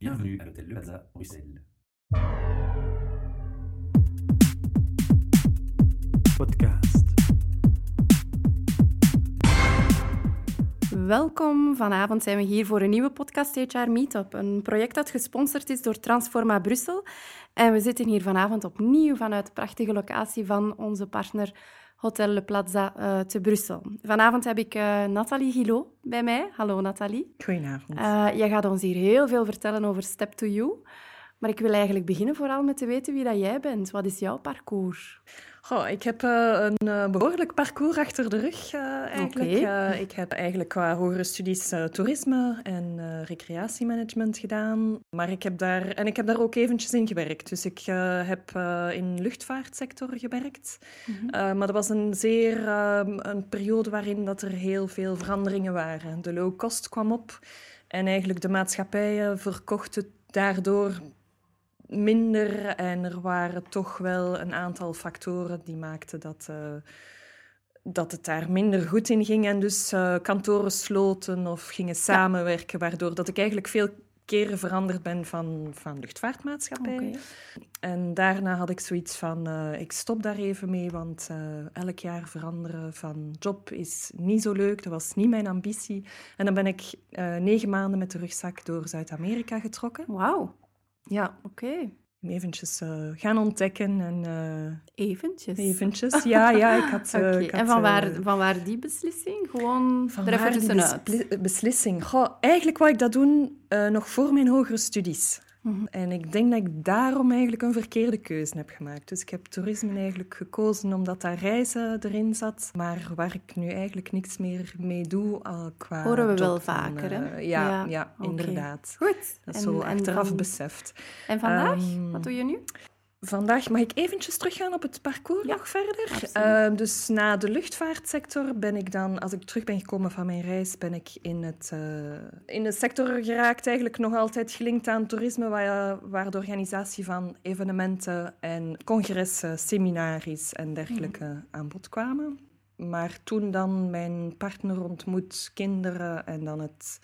Bienvenue à l'hôtel Le Plaza, Bruxelles. Podcast. Welkom. Vanavond zijn we hier voor een nieuwe podcast HR Meetup. Een project dat gesponsord is door Transforma Brussel. En we zitten hier vanavond opnieuw vanuit de prachtige locatie van onze partner Hotel Le Plaza uh, te Brussel. Vanavond heb ik uh, Nathalie Gillot bij mij. Hallo Nathalie. Goedenavond. Uh, jij gaat ons hier heel veel vertellen over Step to You. Maar ik wil eigenlijk beginnen vooral met te weten wie dat jij bent. Wat is jouw parcours? Goh, ik heb uh, een uh, behoorlijk parcours achter de rug uh, eigenlijk. Okay. ik heb eigenlijk qua hogere studies toerisme en recreatiemanagement gedaan. Maar ik heb daar, en ik heb daar ook eventjes in gewerkt. Dus ik heb in de luchtvaartsector gewerkt. Mm -hmm. maar dat was een zeer een periode waarin dat er heel veel veranderingen waren. De low cost kwam op en eigenlijk de maatschappijen verkochten daardoor minder en er waren toch wel een aantal factoren die maakten dat, uh, dat het daar minder goed in ging. En dus uh, kantoren sloten of gingen samenwerken, waardoor dat ik eigenlijk veel keren veranderd ben van, van luchtvaartmaatschappij. Okay. En daarna had ik zoiets van, uh, ik stop daar even mee, want elk jaar veranderen van job is niet zo leuk. Dat was niet mijn ambitie. En dan ben ik negen maanden met de rugzak door Zuid-Amerika getrokken. Wauw. Ja. Oké. Okay. Eventjes uh, gaan ontdekken. En, uh, eventjes? Eventjes, ja. ja ik had, okay. ik had, en van waar, van waar die beslissing? Gewoon van tussenuit? Bes beslissing? Goh, eigenlijk wou ik dat doen nog voor mijn hogere studies. Mm -hmm. En ik denk dat ik daarom eigenlijk een verkeerde keuze heb gemaakt. Dus ik heb toerisme eigenlijk gekozen omdat daar reizen erin zat. Maar waar ik nu eigenlijk niks meer mee doe al qua Horen we wel vaker, hè? Uh, ja, ja, ja okay. inderdaad. Goed. Dat is zo achteraf en beseft. En vandaag? Um, Wat doe je nu? Vandaag mag ik eventjes teruggaan op het parcours ja, nog verder. Uh, dus na de luchtvaartsector ben ik dan, als ik terug ben gekomen van mijn reis, ben ik in, het, uh, in de sector geraakt. Eigenlijk nog altijd gelinkt aan toerisme, waar, waar de organisatie van evenementen en congressen, seminaries en dergelijke mm. aan bod kwamen. Maar toen dan mijn partner ontmoet, kinderen en dan het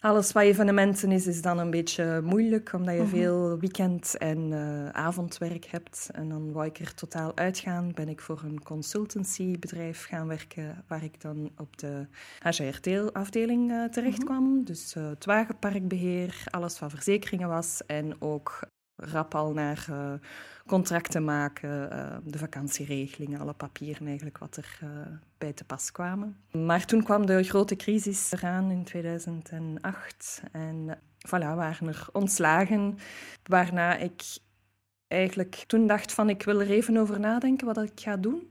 alles wat evenementen is, is dan een beetje moeilijk, omdat je -hmm. veel weekend- en uh, avondwerk hebt. En dan wou ik er totaal uitgaan, ben ik voor een consultancybedrijf gaan werken, waar ik dan op de HRT-afdeling uh, terecht kwam. Dus uh, het wagenparkbeheer, alles wat verzekeringen was en ook rap al naar uh, contracten maken, uh, de vakantieregelingen, alle papieren eigenlijk wat er uh, bij te pas kwamen. Maar toen kwam de grote crisis eraan in 2008 en voilà, waren er ontslagen, waarna ik eigenlijk toen dacht van ik wil er even over nadenken wat ik ga doen.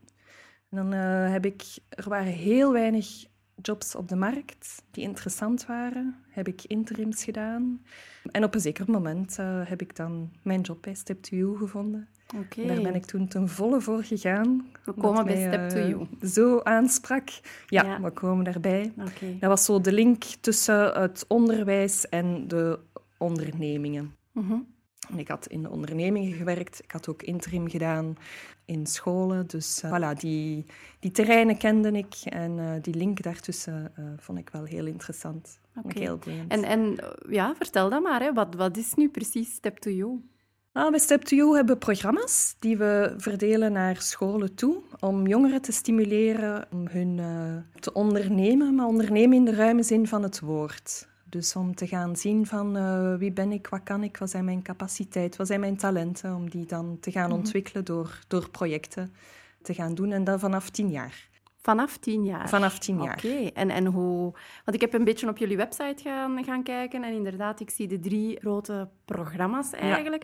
En dan heb ik, er waren heel weinig jobs op de markt die interessant waren. Heb ik interims gedaan. En op een zeker moment uh, heb ik dan mijn job bij Step to You gevonden. Okay. Daar ben ik toen ten volle voor gegaan. We komen bij mij, Step to You. Uh, zo aansprak. Ja, ja, we komen daarbij. Okay. Dat was zo de link tussen het onderwijs en de ondernemingen. Mm -hmm. Ik had in de ondernemingen gewerkt. Ik had ook interim gedaan in scholen. Dus uh, voilà, die, die terreinen kende ik. En uh, die link daartussen uh, vond ik wel heel interessant. Okay. Heel boeiend. En, en ja, vertel dat maar. Hè. Wat, wat is nu precies Step to You? Ah, bij Step to You hebben we programma's die we verdelen naar scholen toe. Om jongeren te stimuleren om hun te ondernemen. Maar ondernemen in de ruime zin van het woord. Dus om te gaan zien van uh, wie ben ik, wat kan ik, wat zijn mijn capaciteiten, wat zijn mijn talenten, om die dan te gaan Mhm. ontwikkelen door, door projecten te gaan doen. En dat vanaf tien jaar. Vanaf tien jaar? Vanaf tien jaar. Oké, en, en hoe... Want ik heb een beetje op jullie website gaan, gaan kijken en inderdaad, ik zie de drie grote programma's eigenlijk.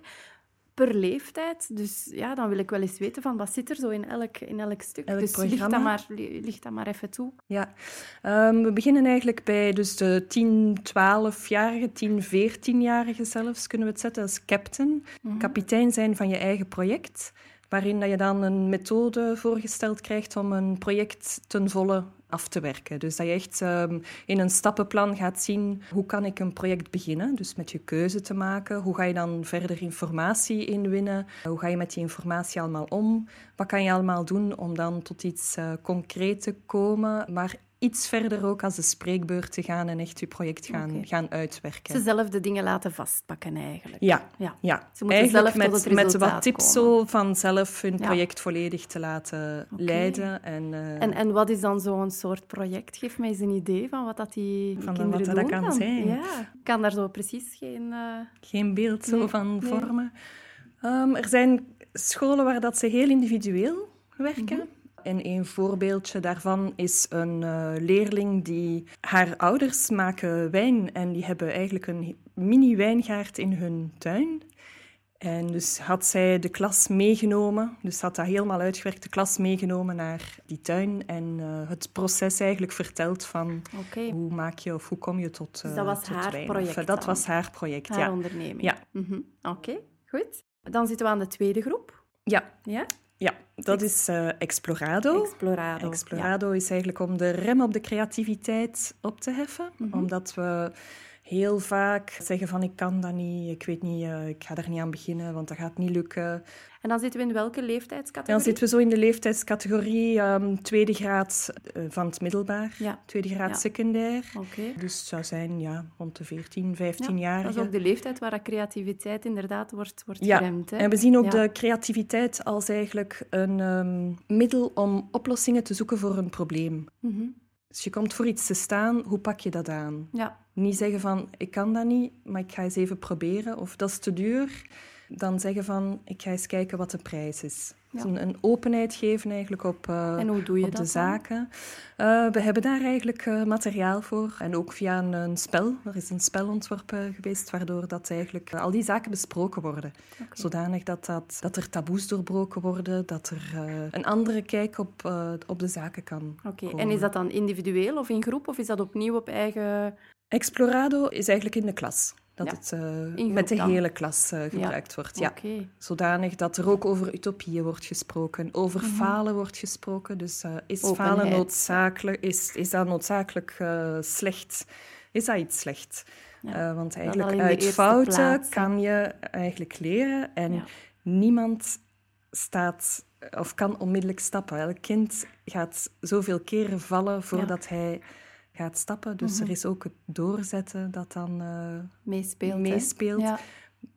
Per leeftijd. Dus ja, dan wil ik wel eens weten van wat zit er zo in elk, in elk stuk. Elk dus licht dat, maar, licht dat maar even toe. Ja, um, we beginnen eigenlijk bij dus de 10, 12-jarige, 10, 14-jarige zelfs, kunnen we het zetten als captain. Mhm. Kapitein zijn van je eigen project, waarin dat je dan een methode voorgesteld krijgt om een project ten volle af te werken. Dus dat je echt um, in een stappenplan gaat zien hoe kan ik een project beginnen. Dus met je keuze te maken. Hoe ga je dan verder informatie inwinnen? Hoe ga je met die informatie allemaal om? Wat kan je allemaal doen om dan tot iets uh, concreet te komen? Maar iets verder ook als de spreekbeurt te gaan en echt je project gaan, gaan uitwerken. Ze zelf de dingen laten vastpakken eigenlijk. Ja, Ja. ja. Ze moeten eigenlijk zelf met, met wat tips komen. zo van zelf hun Ja. project volledig te laten leiden. En, eh, En, en wat is dan zo'n soort project? Geef mij eens een idee van wat dat die Van kinderen wat dat doen kan dan. zijn. Ja, ik kan daar zo precies geen... eh, geen beeld zo Nee, van nee. vormen. Ehm, er zijn scholen waar dat ze heel individueel werken. Mhm. En een voorbeeldje daarvan is een eh, leerling die... Haar ouders maken wijn en die hebben eigenlijk een mini-wijngaard in hun tuin. En dus had zij de klas meegenomen, dus had dat helemaal uitgewerkt, de klas meegenomen naar die tuin en eh, het proces eigenlijk verteld van hoe maak je of hoe kom je tot, Dus eh dat was tot haar wijn. project Of, dat dan? was haar project, haar ja. onderneming. Ja. Mhm. Oké, goed. Dan zitten we aan de tweede groep. Ja, Ja? Ja dat is eh, Explorado. Explorado. Explorado is eigenlijk om de rem op de creativiteit op te heffen. Mhm. Omdat we heel vaak zeggen van ik kan dat niet, ik weet niet, eh, ik ga daar niet aan beginnen, want dat gaat niet lukken. En dan zitten we in welke leeftijdscategorie? Dan zitten we zo in de leeftijdscategorie ehm, tweede graad eh, van het middelbaar, Ja, tweede graad Ja. secundair. oké. Dus het zou zijn ja, rond de 14, 15 Ja, jaar. dat is ook de leeftijd waar dat creativiteit inderdaad wordt, wordt Ja, geremd. Hè? En we zien ook de creativiteit als eigenlijk een ehm, middel om oplossingen te zoeken voor een probleem. Mhm. Dus je komt voor iets te staan, hoe pak je dat aan? Ja, Niet zeggen van, ik kan dat niet, maar ik ga eens even proberen. Of dat is te duur. Dan zeggen van, ik ga eens kijken wat de prijs is. Dus een, een openheid geven eigenlijk op, eh, en hoe doe je op dat de zaken. Eh, we hebben daar eigenlijk eh, materiaal voor. En ook via een, een spel. Er is een spel ontworpen geweest, waardoor dat eigenlijk al die zaken besproken worden. Zodanig dat, dat, dat er taboes doorbroken worden, dat er een andere kijk op, op de zaken kan Oké, en is dat dan individueel of in groep of is dat opnieuw op eigen... Explorado is eigenlijk in de klas. Dat Ja, het eh, met de dan. hele klas eh, gebruikt wordt. Ja. Zodanig dat er ook over utopieën wordt gesproken, over falen wordt gesproken. Dus eh, is Mhm. Openheid. falen noodzakelijk? Is, is dat noodzakelijk slecht? Is dat iets slecht? Want eigenlijk uit fouten plaats, kan je eigenlijk leren. En niemand staat of kan onmiddellijk stappen. Elk kind gaat zoveel keren vallen voordat hij gaat stappen. Dus Mhm. er is ook het doorzetten dat dan eh, meespeelt. meespeelt. Ja.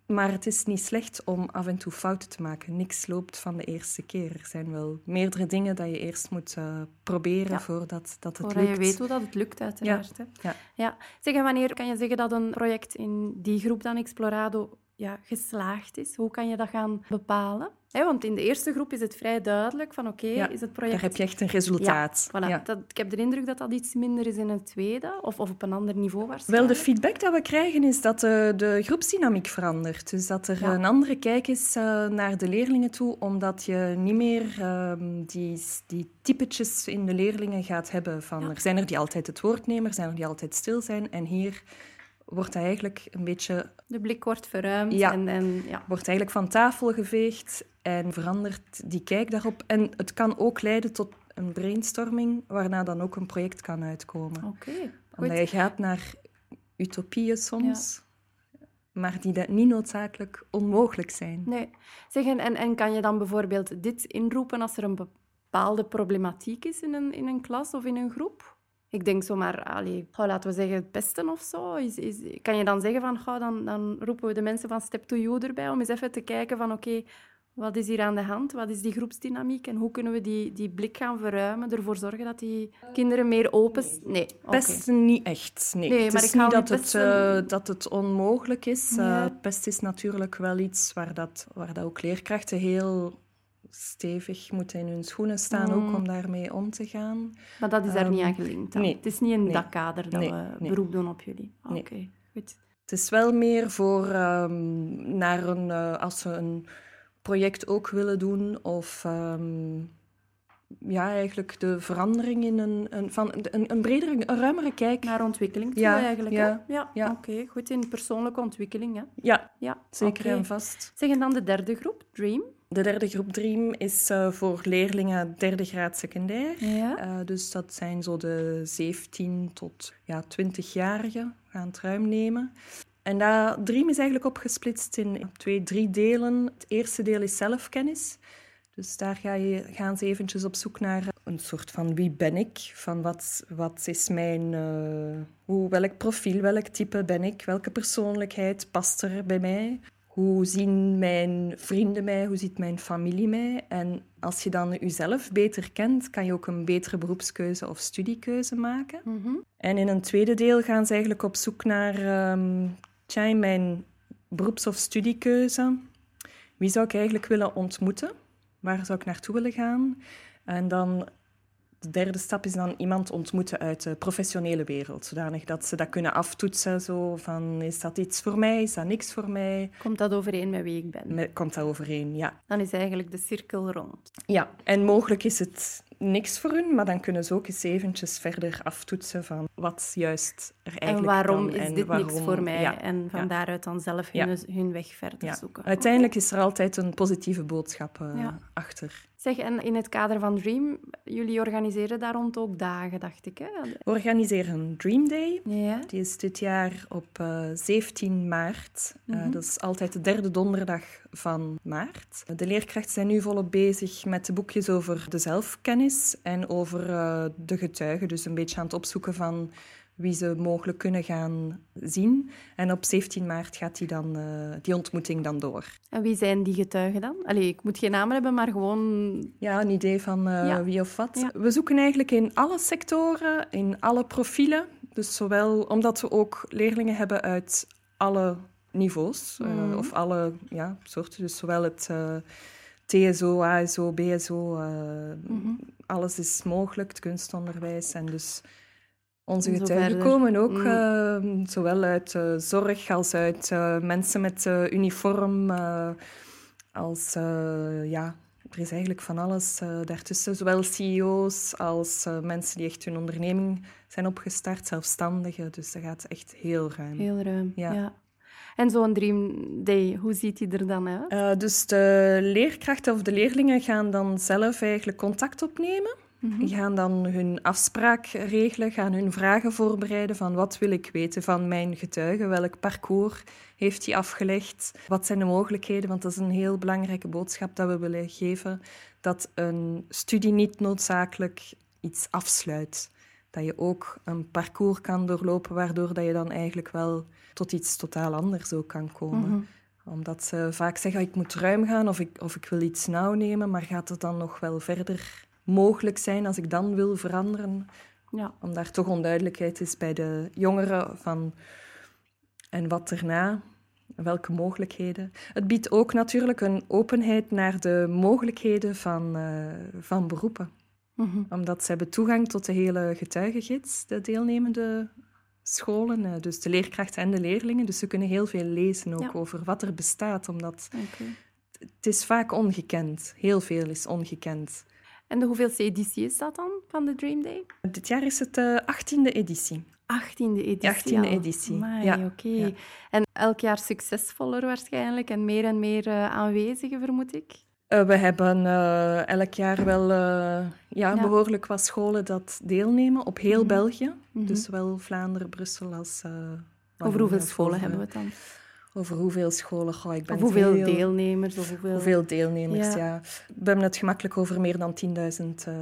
Maar het is niet slecht om af en toe fouten te maken. Niks loopt van de eerste keer. Er zijn wel meerdere dingen dat je eerst moet eh, proberen Ja. voordat dat het Voordat lukt. je weet hoe dat het lukt, uiteraard. Hè? Ja. Ja. Zeg, en wanneer kan je zeggen dat een project in die groep dan Explorado ja, geslaagd is? Hoe kan je dat gaan bepalen? Want in de eerste groep is het vrij duidelijk van oké, Ja, is het project... Daar heb je echt een resultaat. Ja, voilà. Ja. Dat, ik heb de indruk dat dat iets minder is in het tweede, of, of op een ander niveau waarschijnlijk. Wel, de feedback dat we krijgen is dat de, de groepsdynamiek verandert. Dus dat er een andere kijk is eh, naar de leerlingen toe, omdat je niet meer ehm, die, die typetjes in de leerlingen gaat hebben. Van. Er zijn er die altijd het woord nemen, er zijn er die altijd stil zijn. En hier wordt dat eigenlijk een beetje De blik wordt verruimd Ja. en, en ja. wordt eigenlijk van tafel geveegd en verandert die kijk daarop. En het kan ook leiden tot een brainstorming, waarna dan ook een project kan uitkomen. Oké, Omdat goed. je gaat naar utopieën soms, maar die dat niet noodzakelijk onmogelijk zijn. Nee. Zeg, en, en, kan je dan bijvoorbeeld dit inroepen als er een bepaalde problematiek is in een, in een klas of in een groep? Ik denk zomaar, allee, goh, laten we zeggen, het pesten of zo. Is, is, kan je dan zeggen van, goh, dan, dan roepen we de mensen van Step to You erbij om eens even te kijken van, oké, wat is hier aan de hand? Wat is die groepsdynamiek? En hoe kunnen we die, die blik gaan verruimen? Ervoor zorgen dat die kinderen meer open... Nee. Pesten niet echt. Nee, Nee, het maar is ik niet dat het, eh, dat het onmogelijk is. Ja. Eh, pest is natuurlijk wel iets waar, dat, waar dat ook leerkrachten heel stevig moeten in hun schoenen staan, Mm. ook om daarmee om te gaan. Maar dat is daar niet Ehm, aan gelinkt dan? nee. Het is niet een Nee. dat Nee, we nee. beroep doen op jullie? Nee. Oké, goed. Het is wel meer voor ehm, naar een, eh, als ze een project ook willen doen of ehm, ja, eigenlijk de verandering in een, een, van een, een bredere, een ruimere kijk. Naar ontwikkeling toe Ja, eigenlijk. ja, hè? ja, ja. oké. Goed, in persoonlijke ontwikkeling. Hè? Ja, Ja, zeker en vast. Zeg, en dan de derde groep, Dream. De derde groep Dream is eh, voor leerlingen derde graad secundair. Ja. Eh, dus dat zijn zo de 17 tot ja, 20-jarigen, gaan het ruim nemen. En dat Dream is eigenlijk opgesplitst in twee, drie delen. Het eerste deel is zelfkennis. Dus daar ga je, gaan ze eventjes op zoek naar een soort van wie ben ik? Van wat, wat is mijn... Uh, hoe, welk profiel, welk type ben ik? Welke persoonlijkheid past er bij mij? Hoe zien mijn vrienden mij? Hoe ziet mijn familie mij? En als je dan jezelf beter kent, kan je ook een betere beroepskeuze of studiekeuze maken. Mhm. En in een tweede deel gaan ze eigenlijk op zoek naar um, tja, mijn beroeps- of studiekeuze. Wie zou ik eigenlijk willen ontmoeten? Waar zou ik naartoe willen gaan? En dan de derde stap is dan iemand ontmoeten uit de professionele wereld. Zodanig dat ze dat kunnen aftoetsen. Zo van, is dat iets voor mij? Is dat niks voor mij? Komt dat overeen met wie ik ben? Met, komt dat overeen, ja. Dan is eigenlijk de cirkel rond. Ja, en mogelijk is het niks voor hun, maar dan kunnen ze ook eens eventjes verder aftoetsen van wat juist er eigenlijk En waarom is en dit waarom, niks voor mij? Ja, En van ja. daaruit dan zelf hun, hun weg verder zoeken. Uiteindelijk is er altijd een positieve boodschap uh, Ja. achter. Zeg, en in het kader van Dream, jullie organiseren daar rond ook dagen, dacht ik, hè? We organiseren een Dream Day. Ja. Die is dit jaar op uh, 17 maart. Uh, Mhm. Dat is altijd de derde donderdag van maart. De leerkrachten zijn nu volop bezig met de boekjes over de zelfkennis en over uh, de getuigen. Dus een beetje aan het opzoeken van wie ze mogelijk kunnen gaan zien. En op 17 maart gaat die, dan, uh, die ontmoeting dan door. En wie zijn die getuigen dan? Allee, ik moet geen namen hebben, maar gewoon... Ja, een idee van uh, Ja. wie of wat. Ja. We zoeken eigenlijk in alle sectoren, in alle profielen. Dus zowel omdat we ook leerlingen hebben uit alle niveaus, uh, Mhm. of alle ja, soorten. Dus zowel het uh, TSO, ASO, BSO, uh, Mhm. alles is mogelijk, het kunstonderwijs. En dus onze getuigen komen ook Mm. uh, zowel uit uh, zorg als uit uh, mensen met uniform, als ja, er is eigenlijk van alles daartussen. Zowel CEO's als mensen die echt hun onderneming zijn opgestart, zelfstandigen. Dus dat gaat echt heel ruim. Heel ruim, Ja. ja. En zo'n Dream Day, hoe ziet die er dan uit? Uh, dus de leerkrachten of de leerlingen gaan dan zelf eigenlijk contact opnemen. Die gaan dan hun afspraak regelen, gaan hun vragen voorbereiden van wat wil ik weten van mijn getuige, welk parcours heeft hij afgelegd, wat zijn de mogelijkheden, want dat is een heel belangrijke boodschap dat we willen geven, dat een studie niet noodzakelijk iets afsluit. Dat je ook een parcours kan doorlopen, waardoor dat je dan eigenlijk wel tot iets totaal anders ook kan komen. Mhm. Omdat ze vaak zeggen, ik moet ruim gaan of ik, of ik wil iets nauw nemen, maar gaat het dan nog wel verder mogelijk zijn als ik dan wil veranderen? Ja. Omdat daar toch onduidelijkheid is bij de jongeren van en wat erna, welke mogelijkheden. Het biedt ook natuurlijk een openheid naar de mogelijkheden van, uh, van beroepen. Mhm. Omdat ze hebben toegang tot de hele getuigengids, de deelnemende scholen, uh, dus de leerkrachten en de leerlingen. Dus ze kunnen heel veel lezen ook Ja. over wat er bestaat, omdat het is vaak ongekend. Heel veel is ongekend. En de hoeveelste editie is dat dan van de Dream Day? Dit jaar is het de achttiende editie. 18e editie. 18e al. editie, Amai, ja, oké. ja. En elk jaar succesvoller waarschijnlijk en meer en meer uh, aanwezigen, vermoed ik. Uh, we hebben uh, elk jaar wel ja, ja, behoorlijk wat scholen dat deelnemen op heel Mhm. België. Mhm. Dus zowel Vlaanderen, Brussel als... Over hoeveel scholen hebben we het dan? Over hoeveel scholen? Goh, ik ben Of hoeveel deelnemers? Of hoeveel... Hoeveel deelnemers, Ja. ja. We hebben het gemakkelijk over meer dan 10.000 uh,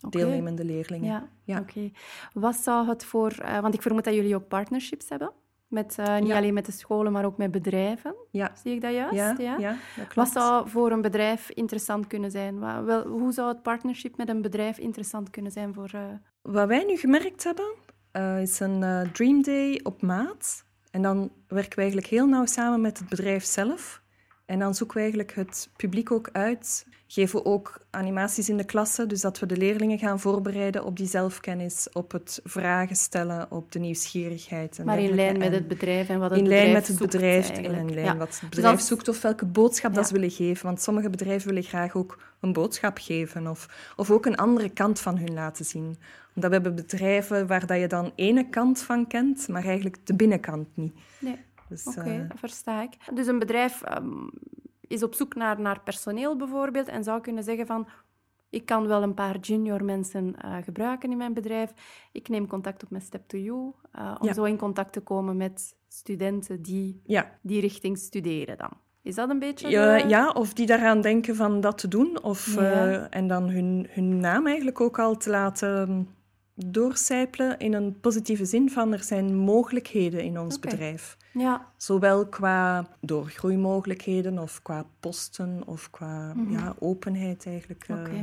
Oké. deelnemende leerlingen. Ja, Ja. oké. Wat zou het voor... eh, want ik vermoed dat jullie ook partnerships hebben. Met, eh, niet Ja. alleen met de scholen, maar ook met bedrijven. Ja, Zie ik dat juist? ja, ja? ja, dat klopt. Wat zou voor een bedrijf interessant kunnen zijn? Wa- wel, hoe zou het partnership met een bedrijf interessant kunnen zijn voor... eh, Wat wij nu gemerkt hebben, eh, is een Dream Day op maat. En dan werken we eigenlijk heel nauw samen met het bedrijf zelf. En dan zoeken we eigenlijk het publiek ook uit. Geven we ook animaties in de klasse, dus dat we de leerlingen gaan voorbereiden op die zelfkennis, op het vragen stellen, op de nieuwsgierigheid. En maar in lijn met En het bedrijf en wat het in bedrijf lijn met het bedrijf, eigenlijk. in lijn Ja. wat het Dus bedrijf zoekt of welke boodschap dat ze willen geven. Want sommige bedrijven willen graag ook een boodschap geven of, of ook een andere kant van hun laten zien. Omdat we hebben bedrijven waar dat je dan ene kant van kent, maar eigenlijk de binnenkant niet. Nee. Dus, Oké, eh, dat versta ik. Dus een bedrijf ehm, is op zoek naar, naar personeel bijvoorbeeld en zou kunnen zeggen van ik kan wel een paar junior mensen eh, gebruiken in mijn bedrijf. Ik neem contact op met Step to You eh, om Ja. zo in contact te komen met studenten die ja, die richting studeren dan. Is dat een beetje... Ja, ja, of die daaraan denken van dat te doen. Of, Ja. en dan hun, hun naam eigenlijk ook al te laten doorcijpelen in een positieve zin van er zijn mogelijkheden in ons bedrijf. Ja, Zowel qua doorgroeimogelijkheden of qua posten of qua Mhm. ja, openheid eigenlijk. eh.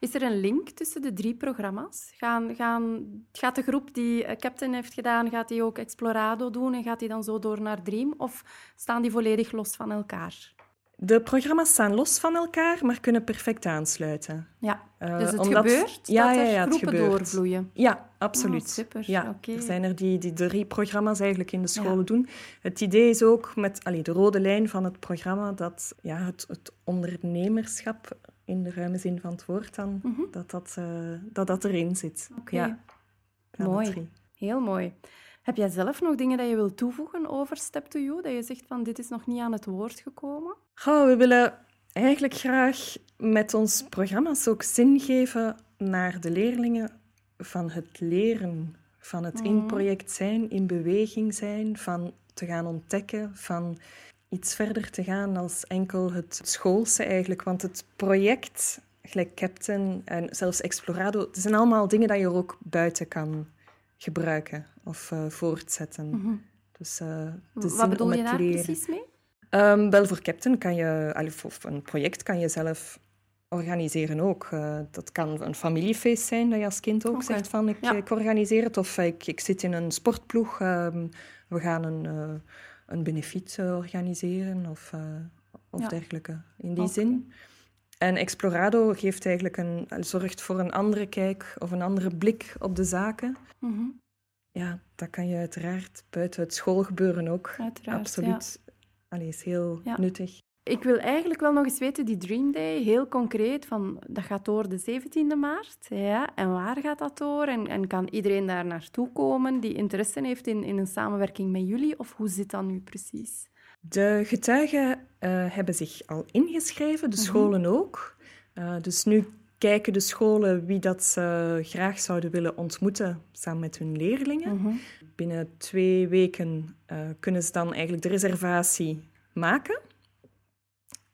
Is er een link tussen de drie programma's? Gaan, gaan, gaat de groep die eh, Captain heeft gedaan, gaat die ook Explorado doen en gaat die dan zo door naar Dream? Of staan die volledig los van elkaar? De programma's staan los van elkaar, maar kunnen perfect aansluiten. Ja, Eh, dus het omdat- gebeurt ja, dat ja, er ja, het groepen doorvloeien. Ja, absoluut. Oh, super, Ja, oké. Er zijn er die, die drie programma's eigenlijk in de scholen doen. Het idee is ook met allee, de rode lijn van het programma dat ja, het, het ondernemerschap in de ruime zin van het woord dan, Mhm. dat, dat, eh, dat dat erin zit. Oké. Mooi. Heel mooi. Heb jij zelf nog dingen dat je wilt toevoegen over Step to You? Dat je zegt van dit is nog niet aan het woord gekomen? Goh, we willen eigenlijk graag met ons programma's ook zin geven naar de leerlingen van het leren, van het in Mhm. project zijn, in beweging zijn, van te gaan ontdekken, van iets verder te gaan als enkel het schoolse eigenlijk. Want het project, gelijk Captain en zelfs Explorado, het zijn allemaal dingen dat je er ook buiten kan gebruiken of eh, voortzetten. Mhm. Dus eh de Wat bedoel om je daar leren. precies mee? Ehm, wel, voor Captain kan je, of een project kan je zelf organiseren ook. Eh, dat kan een familiefeest zijn, dat je als kind ook zegt van ik, Ja. ik organiseer het. Of ik, ik zit in een sportploeg, ehm, we gaan een, eh, een benefiet organiseren of, of Ja. dergelijke. In die zin. En Explorado geeft eigenlijk een, zorgt voor een andere kijk of een andere blik op de zaken. Mhm. Ja, dat kan je uiteraard buiten het schoolgebeuren ook. Uiteraard, ja. Absoluut. Allee, is heel Ja. nuttig. Ik wil eigenlijk wel nog eens weten, die Dream Day, heel concreet, van, dat gaat door de 17e maart. Ja, en waar gaat dat door? En, en kan iedereen daar naartoe komen die interesse heeft in, in een samenwerking met jullie? Of hoe zit dat nu precies? De getuigen eh, hebben zich al ingeschreven, de Mhm. scholen ook. Eh, dus nu kijken de scholen wie dat ze graag zouden willen ontmoeten samen met hun leerlingen. Mhm. Binnen twee weken eh, kunnen ze dan eigenlijk de reservatie maken.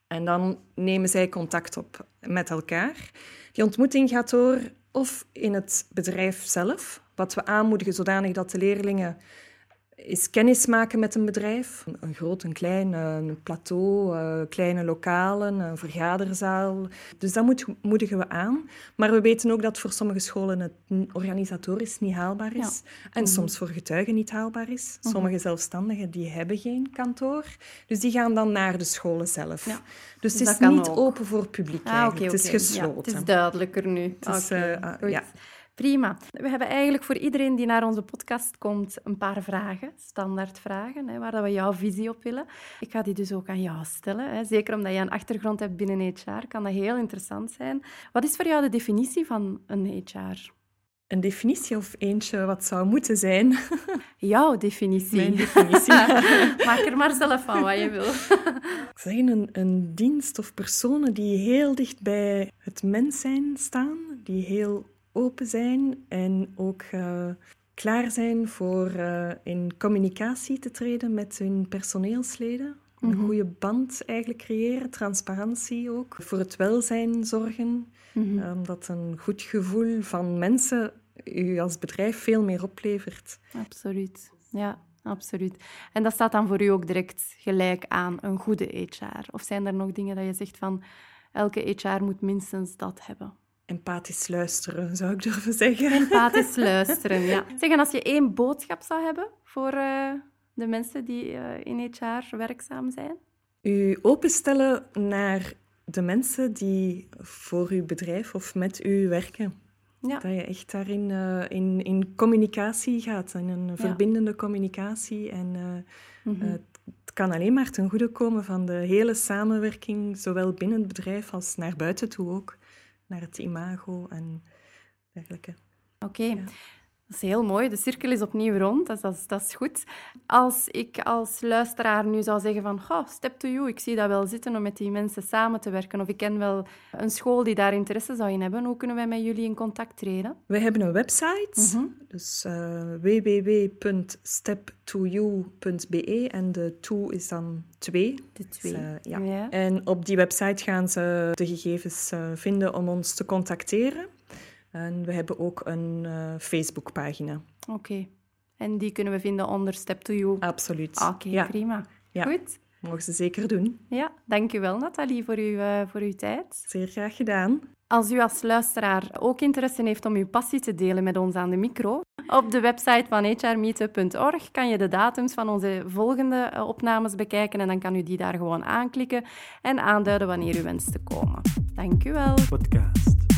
En dan nemen zij contact op met elkaar. Die ontmoeting gaat door of in het bedrijf zelf, wat we aanmoedigen zodanig dat de leerlingen eens kennis maken met een bedrijf. Een groot, een klein, een plateau, eh, kleine lokalen, een vergaderzaal. Dus dat moet- moedigen we aan. Maar we weten ook dat voor sommige scholen het organisatorisch niet haalbaar is. En Mhm. soms voor getuigen niet haalbaar is. Mhm. Sommige zelfstandigen die hebben geen kantoor. Dus die gaan dan naar de scholen zelf. Ja. Dus Dus het is niet ook. open voor publiek Ah, Het is gesloten. Ja, het is duidelijker nu. Het is, eh, ah, goed. ja. Prima. We hebben eigenlijk voor iedereen die naar onze podcast komt een paar vragen, standaard vragen, hè, waar dat we jouw visie op willen. Ik ga die dus ook aan jou stellen. Hè. Zeker omdat je een achtergrond hebt binnen HR, kan dat heel interessant zijn. Wat is voor jou de definitie van een HR? Een definitie of eentje wat zou moeten zijn. Jouw definitie. Mijn definitie. Maak er maar zelf van wat je wil. Zijn een, een dienst of personen die heel dicht bij het mens zijn staan, die heel open zijn en ook eh, klaar zijn voor eh, in communicatie te treden met hun personeelsleden. Een Mhm. goede band eigenlijk creëren, transparantie ook. Voor het welzijn zorgen, eh, omdat een goed gevoel van mensen u als bedrijf veel meer oplevert. Absoluut. Ja, absoluut. En dat staat dan voor u ook direct gelijk aan een goede HR? Of zijn er nog dingen dat je zegt van elke HR moet minstens dat hebben? Empathisch luisteren, zou ik durven zeggen. Empathisch luisteren, ja. Zeg, en als je één boodschap zou hebben voor eh, de mensen die eh, in HR werkzaam zijn? U openstellen naar de mensen die voor uw bedrijf of met u werken. Ja. Dat je echt daarin eh, in, in communicatie gaat, in een verbindende communicatie. En Mhm. het kan alleen maar ten goede komen van de hele samenwerking, zowel binnen het bedrijf als naar buiten toe ook. Naar het imago en dergelijke. Oké. Ja. Dat is heel mooi. De cirkel is opnieuw rond, dus dat is, dat is goed. Als ik als luisteraar nu zou zeggen van Goh, step to you, ik zie dat wel zitten om met die mensen samen te werken, of ik ken wel een school die daar interesse zou in hebben, hoe kunnen wij met jullie in contact treden? We hebben een website, Mhm. dus uh, www.step2you.be en de to is dan twee. De twee. Dus, uh, ja. Ja. En op die website gaan ze de gegevens uh, vinden om ons te contacteren. En we hebben ook een uh, Facebookpagina. Oké. Okay. En die kunnen we vinden onder Step to You? Absoluut. Oké, okay, ja. prima. Ja. Goed. Mogen ze zeker doen. Ja, dankjewel Nathalie voor uw, uh, voor uw tijd. Zeer graag gedaan. Als u als luisteraar ook interesse heeft om uw passie te delen met ons aan de micro, op de website van hrmeetup.org kan je de datums van onze volgende uh, opnames bekijken en dan kan u die daar gewoon aanklikken en aanduiden wanneer u wenst te komen. Dank u wel. Podcast.